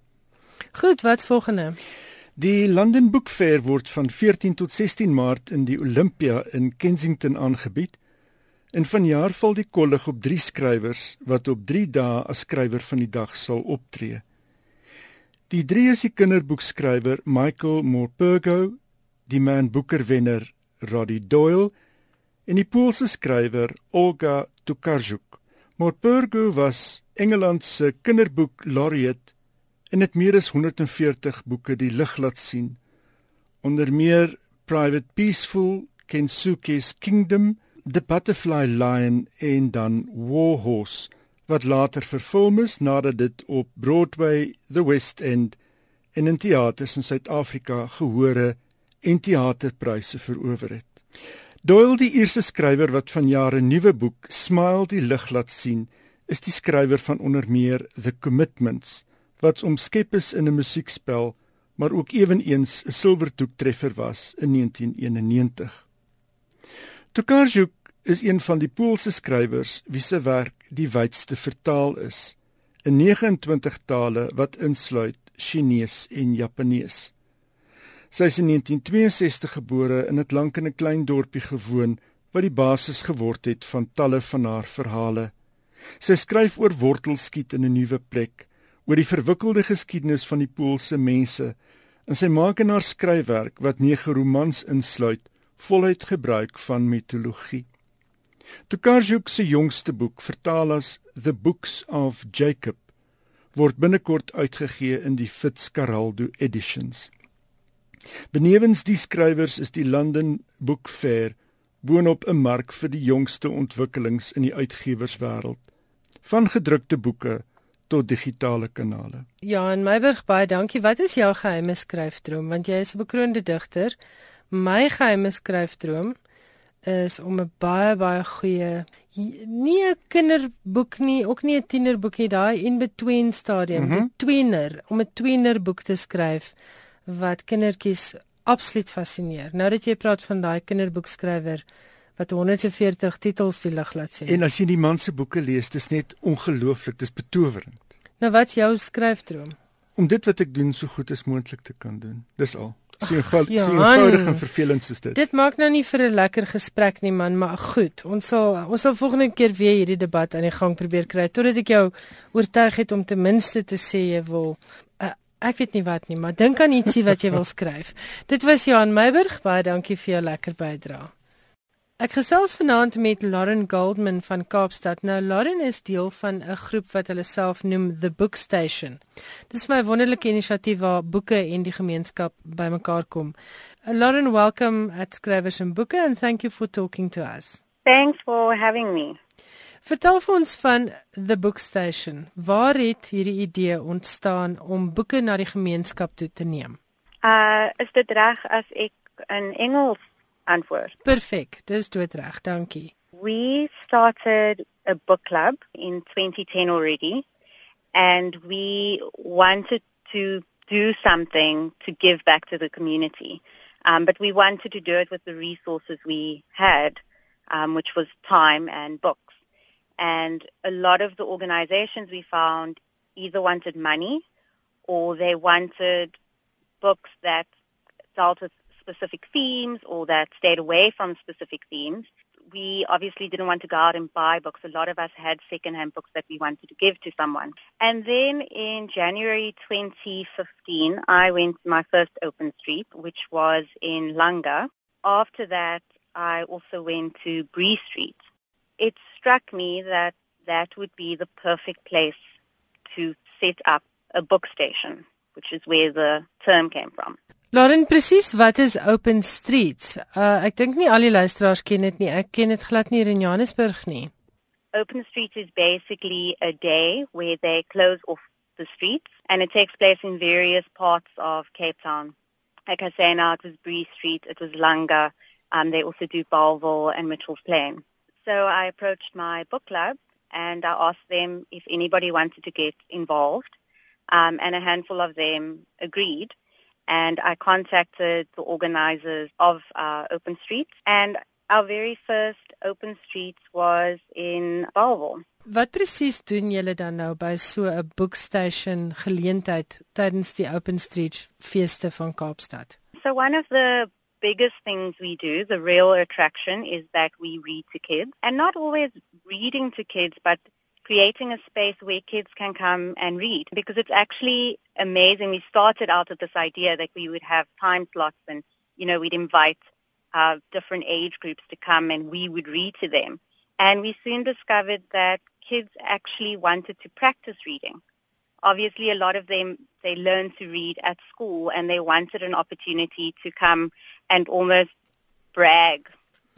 Goed, wat's volgende? Die London Book Fair word van 14 tot 16 Maart in die Olympia in Kensington aangebied. En vanjaar val die kollig op 3 skrywers wat op 3 dae as skrywer van die dag sal optree. Die drie is die kinderboekskrywer Michael Morpurgo, die Man Booker wenner Roddy Doyle en die Poolse skrywer Olga Tokarczuk. Morpurgo was Engeland se kinderboek laureate en het meer as 140 boeke die lig laat sien. Onder meer Private Peaceful, Kensuke's Kingdom, The Butterfly Lion en dan War Horse wat later verfilm is nadat dit op Broadway, The West End en in teaters in Suid-Afrika gehore en teaterpryse verower het. Doyle, die eerste skrywer wat vanjaar 'n nuwe boek Smile die lig laat sien, is die skrywer van onder meer The Commitments wat omskep is in 'n musiekspel, maar ook ewenigs 'n silwerdoek treffer was in 1991. Tokarczuk is een van die Poolse skrywers wie se werk die wydste vertaal is in 29 tale wat insluit Chinees en Japanees. Sy is in 1962 gebore en het lank in 'n klein dorpie gewoon wat die basis geword het van talle van haar verhale. Sy skryf oor wortelskiet in 'n nuwe plek, oor die verwikkelde geskiedenis van die Poolse mense en sy maak in haar skryfwerk wat nege romans insluit voluit gebruik van mitologie. Tokarczuk se jongste boek, vertaal as The Books of Jacob, word binnekort uitgegee in die Fitzcarraldo Editions. Benewens die skrywers is die London Book Fair boonop 'n mark vir die jongste ontwikkelings in die uitgewerswêreld, van gedrukte boeke tot digitale kanale. Ja, en Meiburg baie dankie. Wat is jou geheime skryfdroom? Want jy is 'n bekroonde digter. My geheime skryfdroom is om 'n baie baie goeie nie 'n kinderboek nie, ook nie 'n tienerboek nie, daai in between stadium, mm -hmm. die tweener, om 'n tweenerboek te skryf wat kindertjies absoluut fascineer. Nou dat jy praat van daai kinderboekskrywer wat 140 titels die lig laat sien. En as jy die man se boeke lees, dis net ongelooflik, dis betowerend. Nou wat's jou skryfdroom? Om dit wat ek doen so goed as moontlik te kan doen. Dis al. So eenvoudig, Ag, so eenvoudig en vervelend soos dit. Dit maak nou nie vir 'n lekker gesprek nie man, maar goed, ons sal ons sal volgende keer weer hierdie debat aan die gang probeer kry totdat ek jou oortuig het om ten minste te sê jy wil uh, ek weet nie wat nie, maar dink aan ietsie wat jy wil skryf. Dit was Johan Meiburg, baie dankie vir jou lekker bydrae. Ek gesels vanaand met Lauren Goldman van Kaapstad. Nou Lauren is deel van 'n groep wat hulle self noem The Book Station. Dis vir my 'n wonderlike inisiatief waar boeke en die gemeenskap bymekaar kom. Lauren, welcome at Skrywers en Boeke and thank you for talking to us. Thanks for having me. Vertel vir ons van The Book Station. Waar het hierdie idee ontstaan om boeke na die gemeenskap toe te neem? Uh is dit reg as ek in Engels antwoord? Perfek, dis doodreg. Dankie. We started a book club in 2010 already and we wanted to do something to give back to the community. Um, but we wanted to do it with the resources we had, um, which was time and books. And a lot of the organizations we found either wanted money or they wanted books that dealt with specific themes or that stayed away from specific themes. We obviously didn't want to go out and buy books. A lot of us had secondhand books that we wanted to give to someone. And then in January 2015, I went to my first open street, which was in Langa. After that, I also went to Bree Street. It struck me that that would be the perfect place to set up a book station, which is where the term came from. Lauren, presies wat is Open Streets? Uh ek dink nie al die luisteraars ken dit nie. Ek ken dit glad nie in Johannesburg nie. Open Street is basically a day where they close off the streets and it takes place in various parts of Cape Town. Like I say now, it was Bree Street, it was Langa, um, they also do Balville and Mitchell's Plain. So I approached my book club and I asked them if anybody wanted to get involved um, and a handful of them agreed. And I contacted the organizers of uh, Open Streets and our very first Open Streets was in Balville. Wat presies doen julle dan nou by so 'n bookstation geleentheid tydens die Open Street feeste van Kaapstad? So one of the biggest things we do, the real attraction, is that we read to kids. And not always reading to kids, but creating a space where kids can come and read. Because it's actually amazing. We started out with this idea that we would have time slots and, you know, we'd invite uh, different age groups to come and we would read to them. And we soon discovered that kids actually wanted to practice reading. Obviously, a lot of them, they learned to read at school and they wanted an opportunity to come and almost brag,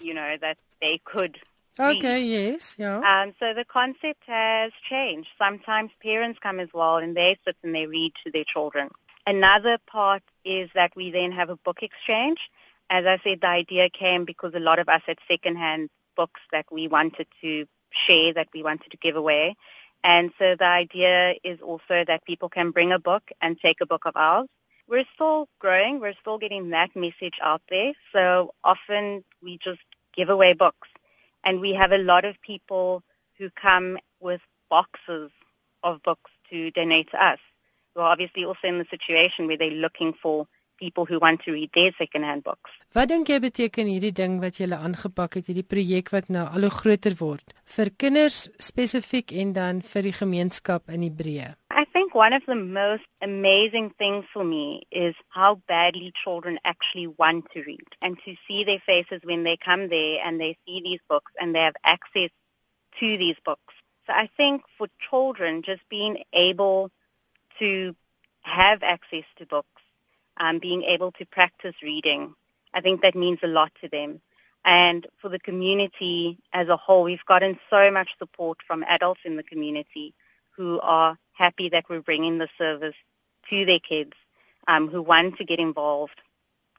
you know, that they could. Okay, yes, ja. Um, so the concept has changed. Sometimes parents come as well and they sit and they read to their children. Another part is that we then have a book exchange. As I said, the idea came because a lot of us had secondhand books that we wanted to share, that we wanted to give away. And so the idea is also that people can bring a book and take a book of ours. We're still growing. We're still getting that message out there. So often we just give away books. And we have a lot of people who come with boxes of books to donate to us. We're obviously also in the situation where they're looking for people who want to read their secondhand books. Wat dink jy beteken hierdie ding wat jy aangepak het, hierdie projek wat nou al hoe groter word vir kinders spesifiek en dan vir die gemeenskap in die breë? I think one of the most amazing things for me is how badly children actually want to read and to see their faces when they come there and they see these books and they have access to these books. So I think for children, just being able to have access to books, um, being able to practice reading, I think that means a lot to them. And for the community as a whole, we've gotten so much support from adults in the community who are happy that we're bringing the service to their kids, um, who want to get involved,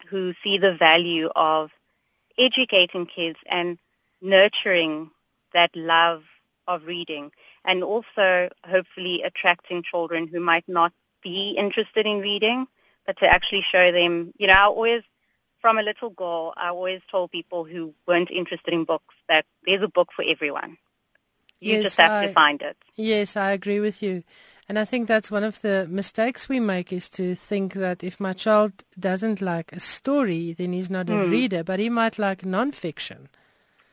who see the value of educating kids and nurturing that love of reading and also hopefully attracting children who might not be interested in reading, but to actually show them, you know, I always from a little girl, I always told people who weren't interested in books that there's a book for everyone. You Yes, just have I- to find it. Yes, I agree with you. And I think that's one of the mistakes we make is to think that if my child doesn't like a story, then he's not a Hmm. reader, but he might like nonfiction.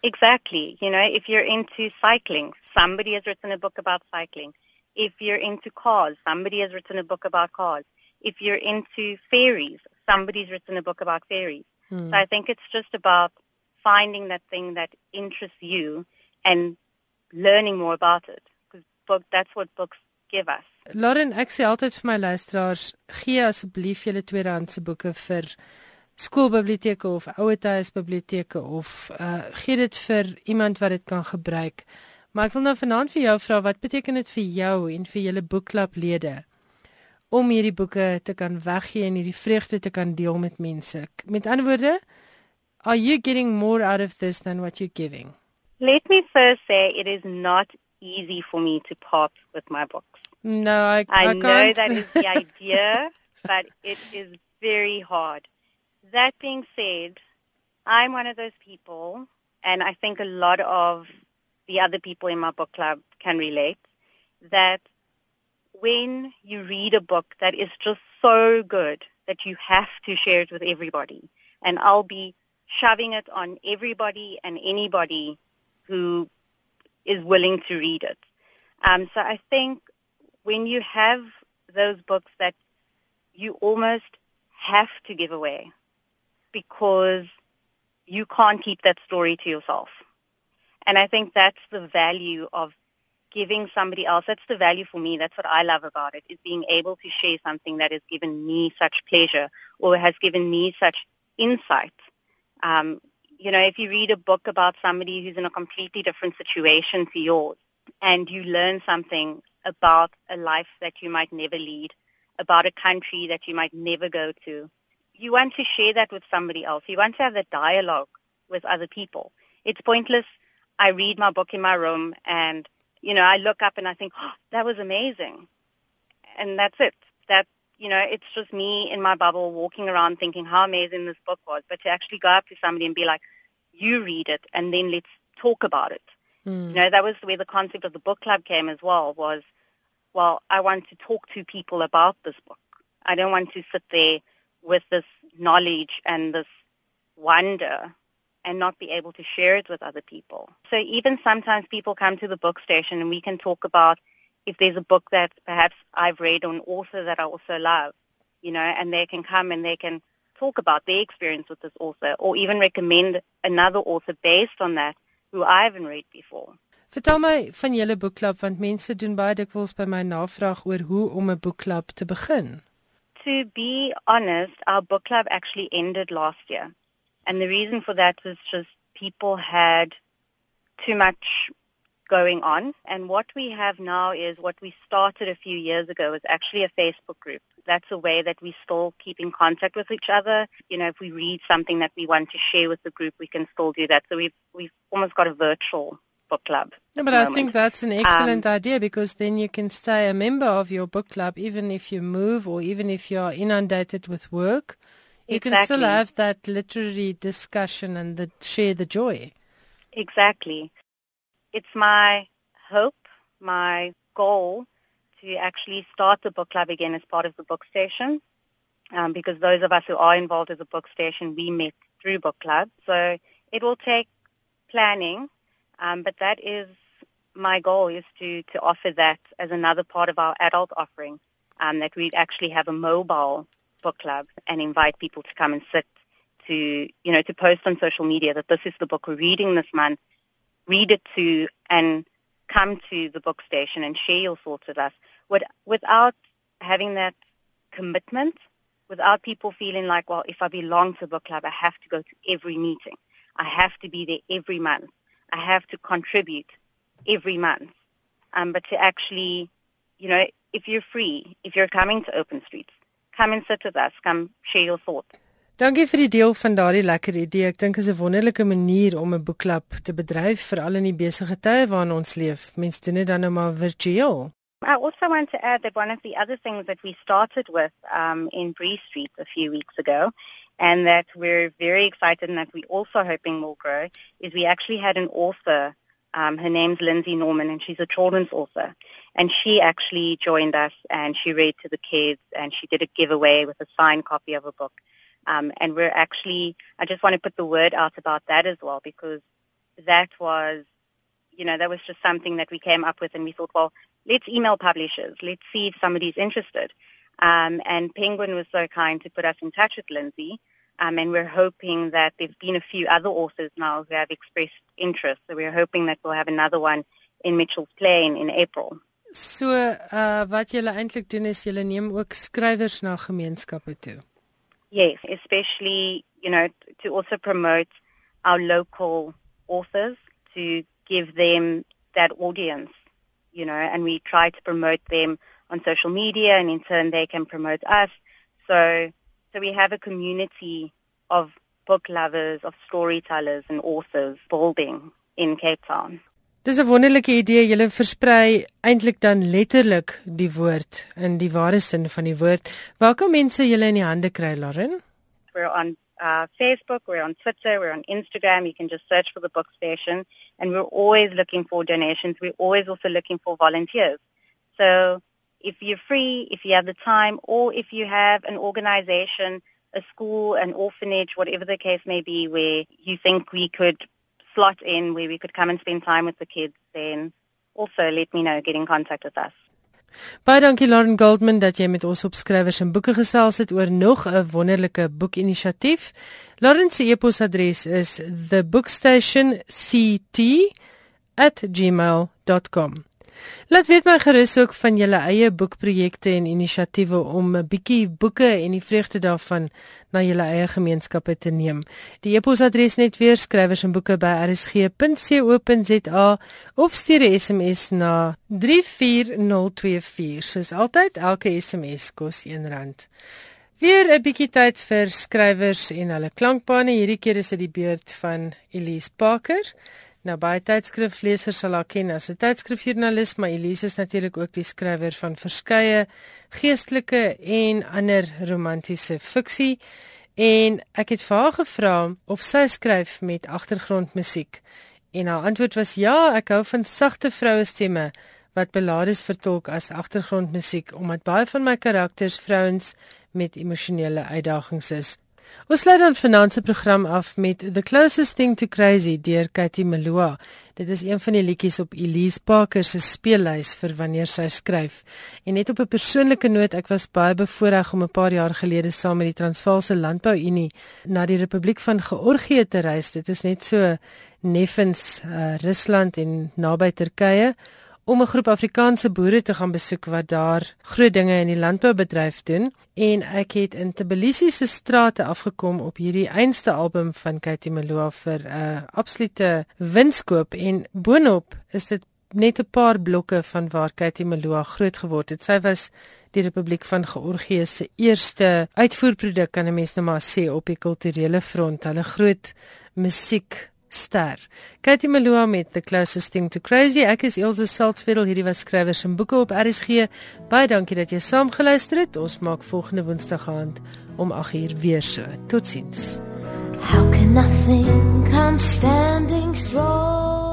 Exactly. You know, if you're into cycling, somebody has written a book about cycling. If you're into cars, somebody has written a book about cars. If you're into fairies, somebody's written a book about fairies. Hmm. So I think it's just about finding that thing that interests you and learning more about it. Because book, that's what books give us. Lauren, ek sê altyd vir my luisteraars, gee asseblief julle tweedehandse boeke vir skoolbiblioteke of ouerhuisbiblioteke of uh gee dit vir iemand wat dit kan gebruik. Maar ek wil nou vanaand vir jou vra wat beteken dit vir jou en vir julle boekklublede om hierdie boeke te kan weggee en hierdie vreugde te kan deel met mense. Met ander woorde, are you getting more out of this than what you're giving? Let me first say it is not easy for me to part with my books. No, I I, I know can't. that is the idea, but it is very hard. That being said, I'm one of those people, and I think a lot of the other people in my book club can relate, that when you read a book that is just so good that you have to share it with everybody, and I'll be shoving it on everybody and anybody who is willing to read it. Um, so I think when you have those books that you almost have to give away because you can't keep that story to yourself. And I think that's the value of giving somebody else. That's the value for me. That's what I love about it, is being able to share something that has given me such pleasure or has given me such insight. Um, you know, if you read a book about somebody who's in a completely different situation to yours and you learn something about a life that you might never lead, about a country that you might never go to, you want to share that with somebody else. You want to have that dialogue with other people. It's pointless. I read my book in my room and, you know, I look up and I think, oh, that was amazing. And that's it. That, you know, it's just me in my bubble walking around thinking how amazing this book was. But to actually go up to somebody and be like, you read it and then let's talk about it. Hmm. You know, that was where the concept of the book club came as well was, well, I want to talk to people about this book. I don't want to sit there with this knowledge and this wonder and not be able to share it with other people. So even sometimes people come to the book station and we can talk about if there's a book that perhaps I've read or an author that I also love, you know, and they can come and they can talk about their experience with this author or even recommend another author based on that who I haven't read before. Vertel my van julle boekklub want mense doen baie dikwels by my navraag oor hoe om 'n boekklub te begin. To be honest, our book club actually ended last year. And the reason for that was just people had too much going on. And what we have now is what we started a few years ago is actually a Facebook group. That's a way that we still keep in contact with each other. You know, if we read something that we want to share with the group, we can still do that. So we've, we've almost got a virtual book club. No, but I moment. think that's an um, excellent idea because then you can stay a member of your book club even if you move or even if you are inundated with work. You can still have that literary discussion and the, share the joy. Exactly. It's my hope, my goal to actually start the book club again as part of the book station. Um, because those of us who are involved as a book station, we met through book club. So it will take planning, um, but that is my goal is to, to offer that as another part of our adult offering, um, that we actually have a mobile book club and invite people to come and sit to, you know, to post on social media that this is the book we're reading this month, read it to and come to the book station and share your thoughts with us with, without having that commitment, without people feeling like, well, if I belong to a book club, I have to go to every meeting. I have to be there every month. I have to contribute every month. Um, but to actually, you know, if you're free, if you're coming to Open Streets, come and sit with us, come share your thoughts. Dankie vir die deel van daardie lekker idee. Ek dink is 'n wonderlike manier om 'n boekklub te bedryf veral in die besige tye waarin ons leef. Mense doen dit dan nou maar virtueel. I also want to add that one of the other things that we started with um, in Bree Street a few weeks ago, and that we're very excited and that we're also hoping will grow is we actually had an author. Um, her name's Lindsay Norman, and she's a children's author. And she actually joined us, and she read to the kids, and she did a giveaway with a signed copy of a book. Um, and we're actually, I just want to put the word out about that as well, because that was, you know, that was just something that we came up with, and we thought, well, let's email publishers, let's see if somebody's interested. Um, and Penguin was so kind to put us in touch with Lindsay. Um, and we're hoping that there's been a few other authors now who have expressed interest. So we're hoping that we'll have another one in Mitchell's Plain in April. So, uh wat julle eintlik doen is julle neem ook skrywers na gemeenskappe toe. Yes, especially, you know, to also promote our local authors to give them that audience, you know, and we try to promote them on social media and in turn they can promote us. So so we have a community of book lovers, of storytellers and authors building in Cape Town. Dis 'n wonderlike idee. Julle versprei eintlik dan letterlik die woord in die ware sin van die woord. Waar kan mense julle in die hande kry, Lauren? We're on uh, Facebook, we're on Twitter, we're on Instagram. You can just search for the book station and we're always looking for donations. We're always also looking for volunteers. So if you're free, if you have the time, or if you have an organization, a school, an orphanage, whatever the case may be, where you think we could slot in, where we could come and spend time with the kids, then also let me know, get in contact with us. Baie dankie Lauren Goldman dat jy met ons op skrywers en boeke gesels het oor nog 'n wonderlike boekinisiatief. Lauren se e-posadres is thebookstationct@gmail.com. Laat weet my gerus ook van julle eie boekprojekte en inisiatiewe om 'n bietjie boeke en die vreugde daarvan na julle eie gemeenskappe te neem. Die e-posadres net weer skrywers en boeke by rsg.co.za of stuur 'n SMS na 34024. Soos altyd, elke SMS kos R1. Weer 'n bietjie tyd vir skrywers en hulle klankbane. Hierdie keer is dit die beurt van Elise Parker. Nou baie tydskriflesers sal haar ken as 'n tydskrifjoernalis, maar Elise is natuurlik ook die skrywer van verskeie geestelike en ander romantiese fiksie. En ek het vir haar gevra of sy skryf met agtergrondmusiek. En haar antwoord was ja, ek hou van sagte vroue stemme wat ballades vertolk as agtergrondmusiek omdat baie van my karakters vrouens met emosionele uitdagings is. Ons sluit dan vanaand se program af met The Closest Thing to Crazy deur Katie Melua. Dit is een van die liedjies op Elise Parker se speellys vir wanneer sy skryf. En net op 'n persoonlike noot, ek was baie bevoorreg om 'n paar jaar gelede saam met die Transvaalse Landbouunie na die Republiek van Georgië te reis. Dit is net so neffens uh, Rusland en naby Turkye om 'n groep Afrikaanse boere te gaan besoek wat daar groot dinge in die landboubedryf doen en ek het in Tbilisi se strate afgekom op hierdie einste album van Katie Melua vir 'n uh, absolute winskoop en boonop is dit net 'n paar blokke van waar Katie Melua groot geword het. Sy was die Republiek van Georgië se eerste uitvoerproduk kan 'n mens nou maar sê op die kulturele front. Hulle groot musiek ster. Katie Melua met The Closest Thing to Crazy. Ek is Elsje Salzwetel. Hierdie was skrywers en boeke op RSG. Baie dankie dat jy saamgeluister het. Ons maak volgende Woensdag aand om 8uur weer so. Totsiens. How can I think I'm standing strong